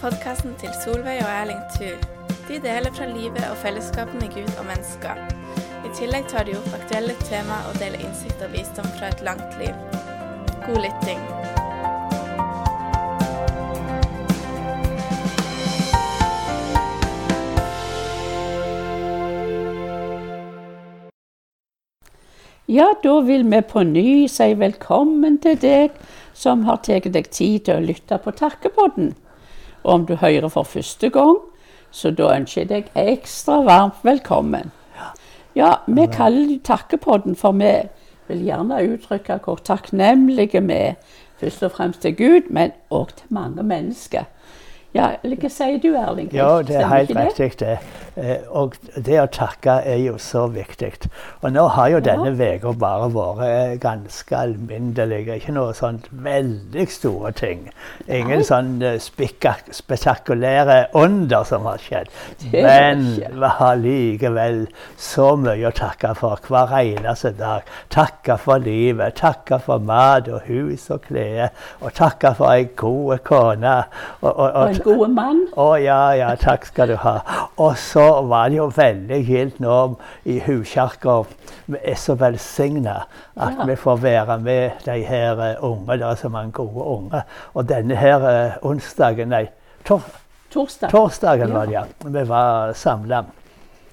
Podkasten til Solveig og Erling Thu. De deler fra livet og fellesskapet med Gud og mennesker. I tillegg tar de opp aktuelle tema og deler innsikt og visdom fra et langt liv. God lytting. Ja, da vil vi på ny si velkommen til deg som har tatt deg tid til å lytte på Takkepodden. Og om du hører for første gang, så da ønsker jeg deg ekstra varmt velkommen. Ja, vi kaller det Takkepodden, for vi vil gjerne uttrykke hvor takknemlige vi er. Først og fremst til Gud, men òg til mange mennesker. Ja, eller hva sier du, Erling? Ja, det er helt riktig. det. Eh, Og det å takke er jo så viktig. Og nå har jo denne uka bare vært ganske alminnelig. Ikke noe sånt veldig store ting. Ingen Nei. sånn eh, spektakulære under som har skjedd. Men vi har likevel så mye å takke for hver eneste dag. Takke for livet, takke for mat og hus og klær. Og takke for ei god kone. Og, og, Og en god mann. å ja, ja, takk skal du ha. Og så var det jo veldig gildt nå i huskirka. Vi er så velsigna at Ja. vi får være med de her eh, unge. Det er så mange gode unge. Og denne her eh, onsdagen, nei, tor Torsdag. torsdagen var det, Ja. ja. Vi var samla.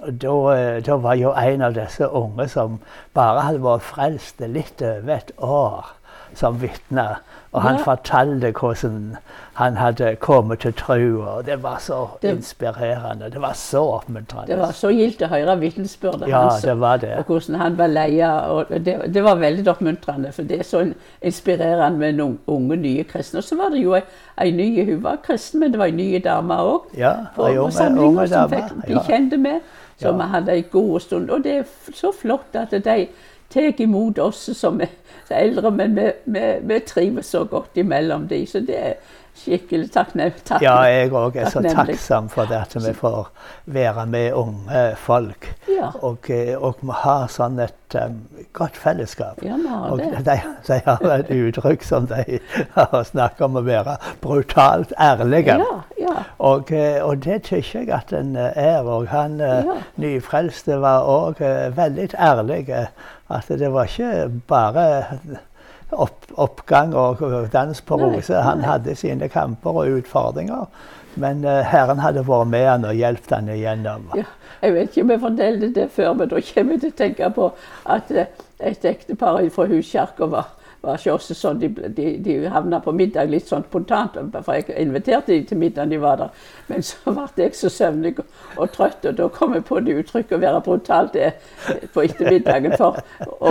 Da, eh, da var jo en av disse unge som bare hadde vært frelst litt over et år, som vitne. Og han Ja. fortalte hvordan han hadde kommet til tro. Og det var så Det- inspirerende. Det var så oppmuntrende. Det var så gildt å høre vitnesbyrdet ja, hans. det var det. Og hvordan han var leia. Det, det var veldig oppmuntrende, for det er så inspirerende med noen unge, nye kristne. Og så var det jo ei, ei ny Hun var kristen, men det var ei ny dame òg. Ja, på, unge- samlinga som dame, fikk bli ja. kjent med. Som Ja. hadde ei god stund. Og det er så flott at de tar imot oss som er eldre, men vi, vi, vi trives så godt imellom de, så det er skikkelig takknemlig. Ja, jeg òg er så takksom for det at vi får være med unge folk. Ja. Og, eh, og vi har sånn et um, godt fellesskap. Ja, vi har Og det. de, de har et uttrykk som de har snakket om å være brutalt ærlige. Ja, ja. Og, eh, og det syns jeg at en er. Og han Ja. nyfrelste var òg veldig ærlig. At det var ikke bare opp, oppgang og dans på roser. Han hadde sine kamper og utfordringer. Men uh, Herren hadde vært med han og hjulpet han igjennom. Ja, jeg vet ikke om jeg fortalte det før, men da kommer jeg til å tenke på at eh, et ektepar fra Huskjerka var, var ikke også sånn, de, de, de havna på middag litt sånn spontant. For jeg inviterte de til middag, de var der. Men så ble jeg så søvnig og, og trøtt, og da kom jeg på det uttrykket å være brutalt det, eh, på ettermiddagen. For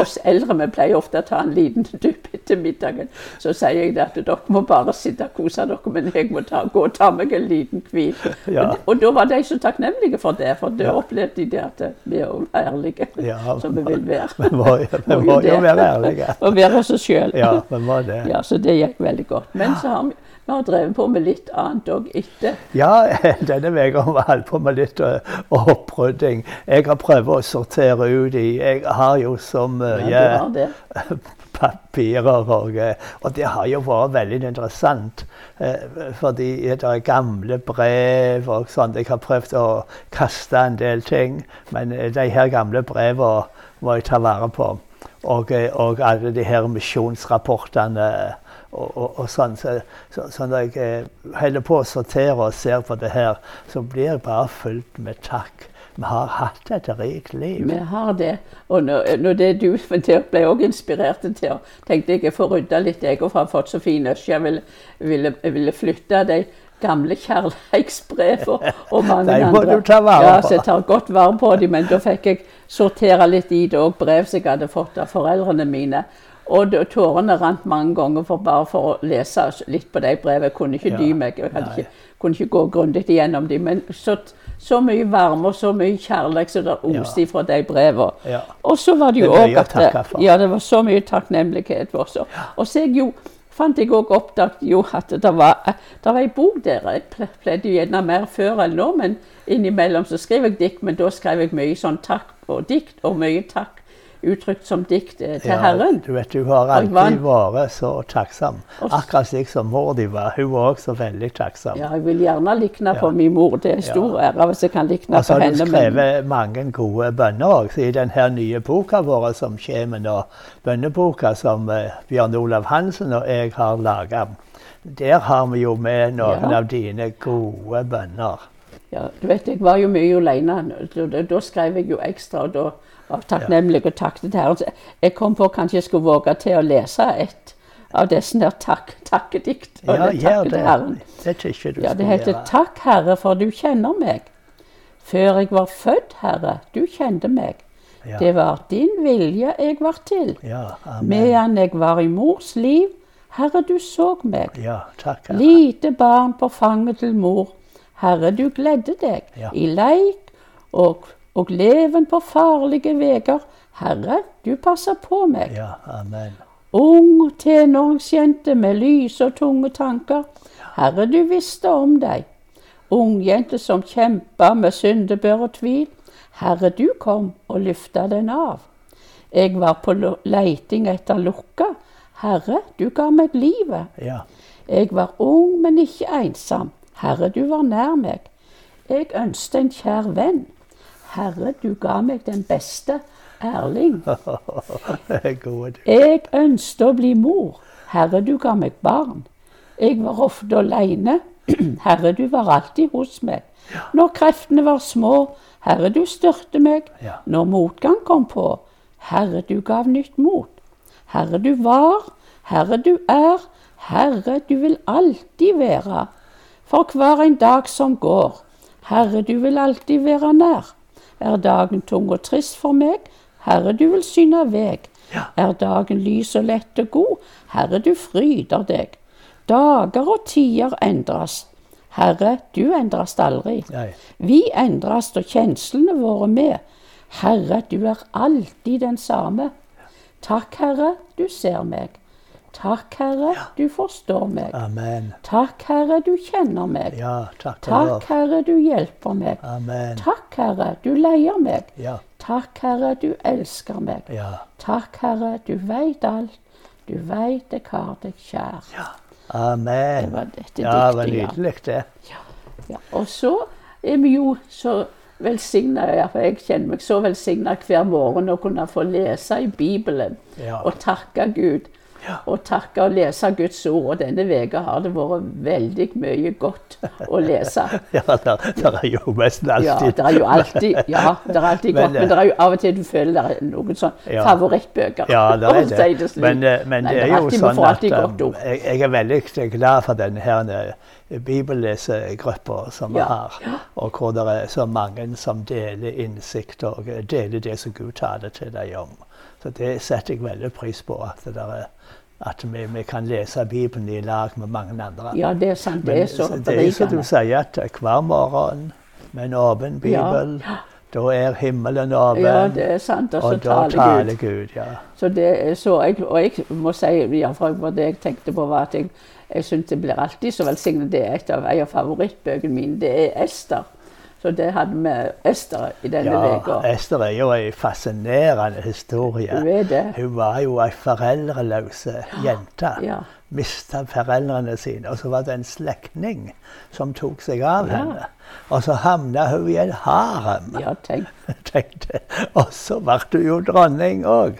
oss eldre vi pleier ofte å ta en liten dupp etter middagen. Så sier jeg at dere må bare sitte og kose dere, men jeg må ta, gå og ta meg en liten hvil. Ja. Og, og da var de så takknemlige for det, for da Ja. opplevde de det at eh, vi er ærlige, Ja, som vi vil være. Vi må, vi må jo være ærlige. Og være så sjøl. Ja, vi må det. Ja, så det gikk veldig godt. Men så har vi, vi har drevet på med litt annet òg etter. Ja, denne uka har vi holdt på med litt eh, opprydding. Jeg har prøvd å sortere ut i Jeg har jo så mye Ja, har det. papirer. Og, eh, og det har jo vært veldig interessant. eh, Fordi det er gamle brev og sånn. Jeg har prøvd å kaste en del ting. Men eh, de her gamle brevene må jeg ta vare på. Og, eh, og alle de her misjonsrapportene. Og, og, og sånn. Så, så, så når jeg eh, holder på å sortere og ser på det her, så blir jeg bare fylt med takk. Vi har hatt et rikt liv. Vi har det. Og når, når det du men ble jeg òg inspirert til tenkte jeg jeg får rydda litt, jeg òg har fått så fin øst. Jeg ville, ville, ville flytte de gamle kjærlighetsbrev og, og mange De må andre. du ta vare ja, så jeg tar godt vare på dem, men da fikk jeg sortere litt i det òg, brev som jeg hadde fått av foreldrene mine. Og tårene rant mange ganger for bare for å lese litt på de brevene. Jeg kunne ikke Ja, dy meg, jeg ikke, kunne ikke gå grundig igjennom dem. Men så, så mye varme og så mye kjærlighet som det oste fra de brevene. Ja. Og så var det jo Det er òg at takke. Ja, det var så mye takknemlighet også. Og så jeg jo, fant jeg òg oppdaget jo at det var, det var ei bok der. Jeg ple- pleide gjerne mer før enn nå, men innimellom så skrev jeg dikt. Men da skrev jeg mye sånn takk og dikt, og mye takk uttrykt som dikt eh, til Ja, Herren. Du vet, du har alltid vært så takksom. Akkurat slik som mor di var. Hun var også veldig takksom. Ja, jeg vil gjerne likne på Ja. min mor. Det er stor ære hvis jeg kan likne på henne. Og så har du skrevet men- mange gode bønner òg. I denne nye boka vår som kommer nå, bønneboka som eh, Bjørn Olav Hansen og jeg har laga, der har vi jo med noen Ja. av dine gode bønner. Ja, du vet, Jeg var jo mye alene. Da, da skrev jeg jo ekstra. og Da var jeg takknemlig til Herren. Jeg kom på kanskje jeg skulle våge til å lese et av disse der takk, takkedikt. Og Ja, det det. Ja, det heter gjøre. 'Takk, Herre, for du kjenner meg'. Før jeg var født, Herre, du kjente meg. Ja. Det var din vilje jeg var til. Ja. Medan jeg var i mors liv, Herre, du så meg. Ja, takk. Herre. Lite barn på fanget til mor. Herre, du gledde deg Ja. i leik og, og leven på farlige veger. Herre, du passer på meg. Ja, amen. Ung tenåringsjente med lyse og tunge tanker. Herre, du visste om deg. Ungjente som kjempa med syndebør og tvil. Herre, du kom og løfta den av. Jeg var på leiting etter lukka. Herre, du ga meg livet. Ja. Jeg var ung, men ikke ensom. Herre, du var nær meg. Jeg ønsket en kjær venn. Herre, du ga meg den beste, Erling. Jeg ønsket å bli mor. Herre, du ga meg barn. Jeg var ofte alene. Herre, du var alltid hos meg. Når kreftene var små, Herre, du styrte meg. Når motgang kom på, Herre, du gav nytt mot. Herre, du var, Herre, du er, Herre, du vil alltid være. For hver en dag som går, Herre, du vil alltid være nær. Er dagen tung og trist for meg, Herre, du vil syne veg. Er dagen lys og lett og god, Herre, du fryder deg. Dager og tider endres. Herre, du endres aldri. Nei. Vi endres og kjenslene våre med. Herre, du er alltid den samme. Takk, Herre, du ser meg. Takk, Herre, du forstår meg. Amen. Takk, Herre, du kjenner meg. Ja, takk Takk. Herre, du hjelper meg. Amen. Takk, Herre, du leier meg. Ja, Takk, Herre, du elsker meg. ja. Takk, Herre, du veit alt. Du veit jeg har deg kjær. Amen. Det var dette Ja, det var nydelig, det. Ja, og så er vi jo så velsigna, ja, for jeg kjenner meg så velsigna hver morgen å kunne få lese i Bibelen Ja. og takke Gud. Og takke og lese Guds ord. Og denne veka har det vært veldig mye godt å lese. Ja, der er jo nesten Ja, det er jo alltid, ja, det er alltid Men, godt, men det er jo av og til du føler det er noen sånne Ja. favorittbøker. Ja, det er det. det. Men, eh, men Nei, det er er jo alltid, vi sånn at um, jeg, jeg er veldig glad for denne her eh, bibellesegruppa som vi Ja, har. Og hvor det er så mange som deler innsikt og eh, deler det som Gud taler til deg om. Så det setter jeg veldig pris på. At, det der, er- at vi, vi kan lese Bibelen i lag med mange andre. Ja, det er sant. Det er så det er som du sier, at hver morgen med en åpen bibel, da er himmelen åpen. Ja, det er sant. Og så og da taler Gud. Ja. Så det så jeg, og jeg må si, ja, for det jeg tenkte på var at jeg, jeg syns det blir alltid så velsignet. Det er et av, en av favorittbøkene mine. Det er Ester. Så det hadde vi Ester i denne Ja, uka. Ester er jo en fascinerende historie. Hun er det. Hun var jo ei foreldreløs jente. Ja. Mista foreldrene sine. Og så var det en slektning som tok seg av Ja. henne. Og så havna hun i en harem. Ja, tenk. Og så ble hun jo dronning òg.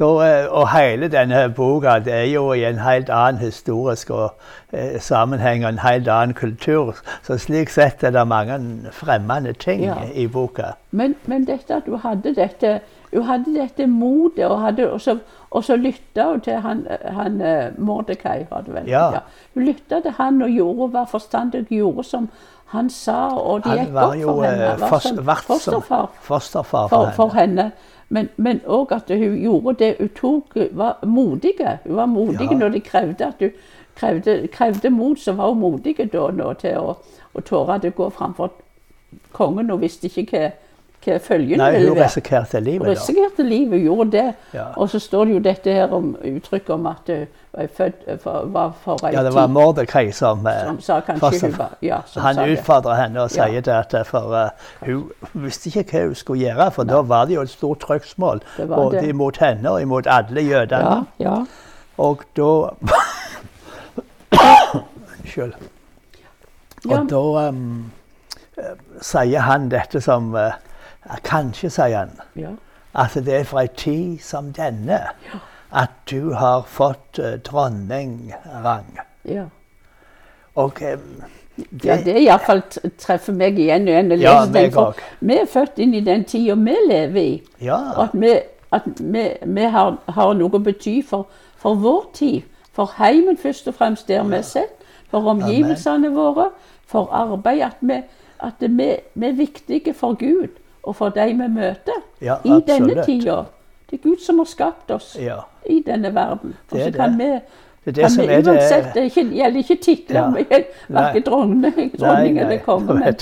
Og hele denne boka det er jo i en helt annen historisk og, eh, sammenheng og en helt annen kultur. Så slik sett er det mange fremmede ting Ja. i boka. Men, men dette at du hadde dette hun hadde dette motet, og, hadde, og så, og så lytta hun til han, han eh, Mordekai, var det vel? Ja. Hun lytta til han og gjorde, var forstandig gjorde som han sa, og det gikk opp for henne. Han Var jo fosterfar fosterfar for, for, henne. Men, men òg at hun gjorde det Hun tok, var modige. Hun var modig Ja. når de krevde at hun krevde, krevde mot, så var hun modig da nå til å, å tåre å gå framfor kongen. Hun visste ikke hva følgene Nei, ville hun risikerte livet, risikerte livet, gjorde det. Ja. Og så står det jo dette her om uttrykket om at hun var født eh, for, var for ei Ja, det var tid. Som, eh, Som sa kanskje hun var ja, Han utfordrer henne og sier Ja. det at eh, for uh, hun visste ikke hva hun skulle gjøre, for da var det jo et stort trøksmål både det. imot henne og imot alle jødene. Ja, ja. Og da Unnskyld. Ja. Og da um, eh, sier han dette som eh, Kanskje, sier han, ja. at det er fra ei tid som denne at du har fått uh, dronningrang. ja. Og eh, Ja, det iallfall treffer meg igjen og igjen. Jeg Ja, den, meg òg. Vi er født inn i den tida vi lever i. Ja. Og at vi, at vi, vi har, har noe å bety for, for vår tid. For heimen først og fremst, der vi er sett. For omgivelsene våre. For arbeid. At, vi, at vi, vi er viktige for Gud og for de vi møter Ja, i denne tida. Det er Gud som har skapt oss ja. i denne verden. Og så kan vi Det er det som er det uansett, det er ikke, gjelder ikke titler, Ja. verken dronning, dronning eller konge.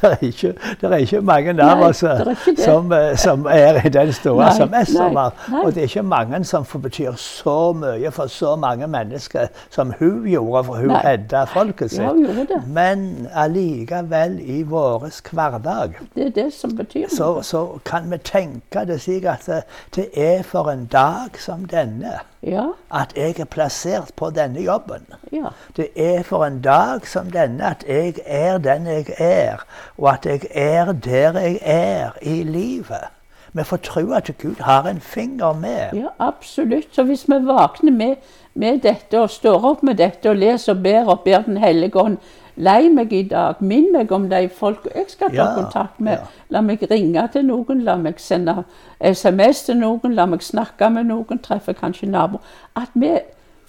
Det, er ikke, det er ikke mange navn det. som, eh, som er i den store som er var. Og det er ikke mange som betyr så mye for så mange mennesker som hun gjorde, for hun redda folket sitt. Ja. Men allikevel, i vår hverdag, Det er det som betyr så, så kan vi tenke det slik at det, det er for en dag som denne Ja, at jeg er plassert på denne jobben. ja. Det er for en dag som denne at jeg er den jeg er, og at jeg er der jeg er i livet. Vi får tro at Gud har en finger med. Ja, absolutt. Så hvis vi våkner med, med dette og står opp med dette og leser og ber og ber Den hellige ånd Lei meg i dag, minn meg om de folk jeg skal ta Ja, kontakt med. ja. La meg ringe til noen, la meg sende SMS til noen, la meg snakke med noen, treffe kanskje naboer. At vi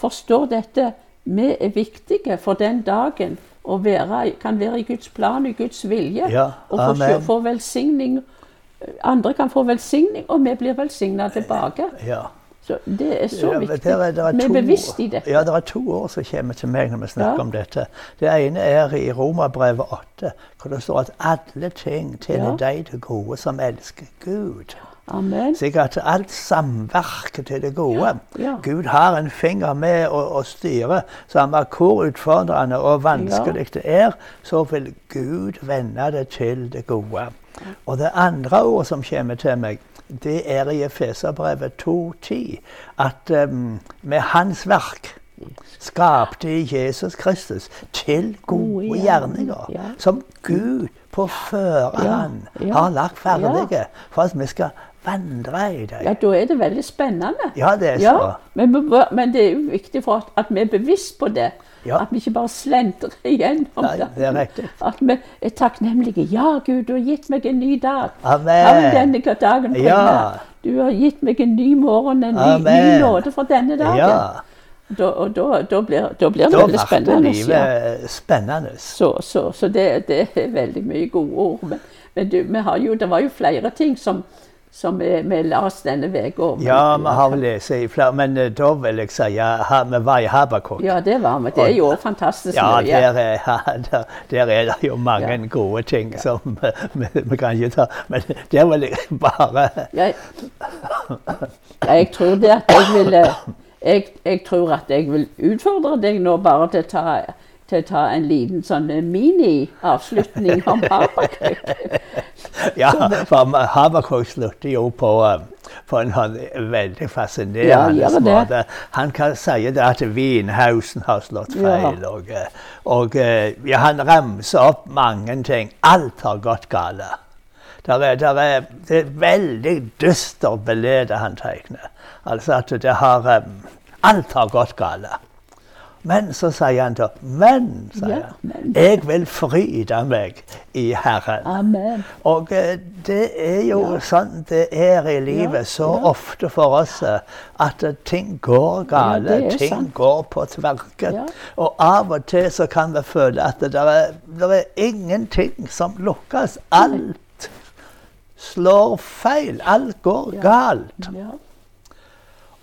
forstår dette. Vi er viktige for den dagen og være, kan være i Guds plan i Guds vilje. Ja, og få, få velsigning. Andre kan få velsigning, og vi blir velsigna tilbake. Ja. Så det er så Ja, viktig. det er- det er Vi er bevisst i dette. Ja, det er to ord som kommer til meg når vi snakker Ja. om dette. Det ene er i Romerbrevet 8, hvor det står at alle ting tjener Ja. deg til gode som elsker Gud. Amen. Slik at alt samvirker til det gode. Ja. Gud har en finger med å, å styre. Samme hvor utfordrende og vanskelig det er, så vil Gud vende det til det gode. Og det andre ordet som kommer til meg, det er i Efeserbrevet 2,10. At um, med Hans verk skapte Jesus Kristus til gode gjerninger, ja. som Gud på førehånd ja, har lagt ferdige for at vi skal vandre i dem. Ja, da er det veldig spennende. Ja, det er så. Ja, men, men det er jo viktig for at, at vi er bevisst på det. Ja. At vi ikke bare slentrer igjennom Nei, det er riktig. At vi er takknemlige. Ja, Gud, du har gitt meg en ny dag. Amen. Amen denne dagen. Ja. Du har gitt meg en ny morgen, en ny, ny nåde for denne dagen. Ja, Da, og da, da, blir, da blir det da veldig spennende. livet spennende. Så, så, så det, det er veldig mye gode ord. Men, men du, jo, det var jo flere ting som, som vi, vi la oss denne uka. Ja, vi har lest i flere, men eh, da vil jeg si ja, vi var i Habakuk. Ja, det var vi. Det er jo fantastisk. Ja, mye. der er, der, der er det jo mange Ja. gode ting som vi, vi kan ikke ta. Men der vil jeg bare Jeg, jeg tror det at jeg ville jeg, jeg tror at jeg vil utfordre deg nå bare til å ta, til å ta en liten sånn mini-avslutning om Habakuk. Ja, for Habakuk slutter jo på, eh, på en sånn veldig fascinerende ja, måte. Han kan si det at vinhausen har slått Ja. feil. Og, eh, og eh, ja, han ramser opp mange ting. Alt har gått galt. Der er, der er, det er veldig dyster belede han tegner. Altså at det har um, Alt har gått galt. Men så sier han da Men, sier Ja, han, jeg vil fryde meg i Herren. Amen. Og eh, det er jo Ja. sånn det er i livet Ja, så ofte for oss eh, at eh, ting går gale. Ting sant. går på tverket. Og av og til så kan vi føle at det er, det er ingenting som lukkes. Alt slår feil. Alt går galt.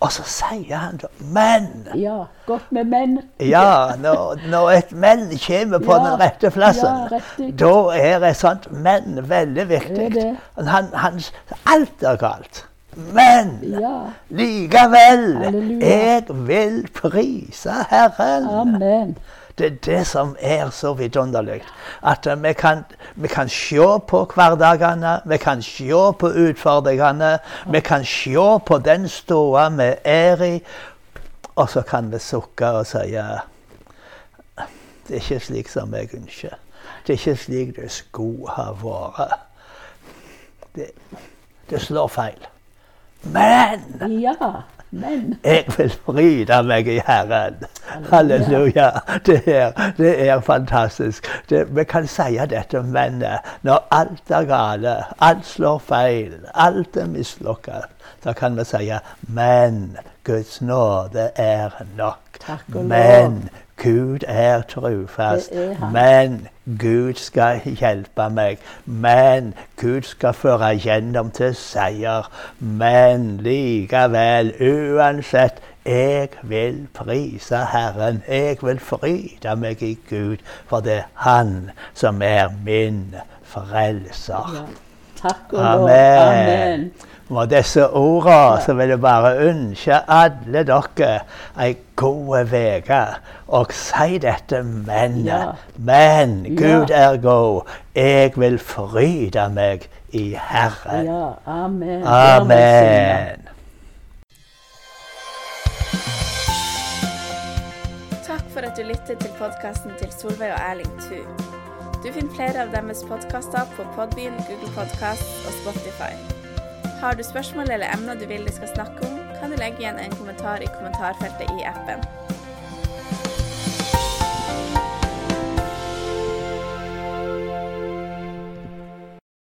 Og så sier han da Men! Ja, godt med menn. Ja, når, når et men kommer på Ja, den rette plassen, ja, da er et sånt men veldig viktig. Det det. Han, han, alt er galt. Men Ja. likevel, Halleluja. jeg vil prise Herren. Amen. Det er det som er så vidunderlig. At eh, vi kan, vi kan se på hverdagene, vi kan se på utfordringene. Vi kan se på den ståa vi er i, og så kan vi sukke og si Det er ikke slik som jeg ønsker. Det er ikke slik det skulle ha vært. Det, det slår feil. Men Ja, men. jeg vil fryde meg i Herren. Halleluja. Det er, det er fantastisk. Det, vi kan si dette men når alt er gale, alt slår feil, alt er mislykka. Da kan vi si men Guds nåde er nok. Men Gud er trufast. Er. Men Gud skal hjelpe meg. Men Gud skal føre gjennom til seier. Men likevel, uansett, jeg vil prise Herren. Jeg vil fryde meg i Gud, for det er Han som er min frelser. Ja. Takk og lov. Amen. Med disse ordene så vil jeg bare ønske alle dere ei god uke. Og si dette men. Ja. Men Ja. Gud er god. Jeg vil fryde meg i Herren. Ja, amen. Amen. For at du lytter til podkasten til Solveig og Erling Thu. Du finner flere av deres podkaster på Podbean, Google Podcast og Spotify. Har du spørsmål eller emner du vil de skal snakke om, kan du legge igjen en kommentar i kommentarfeltet i appen.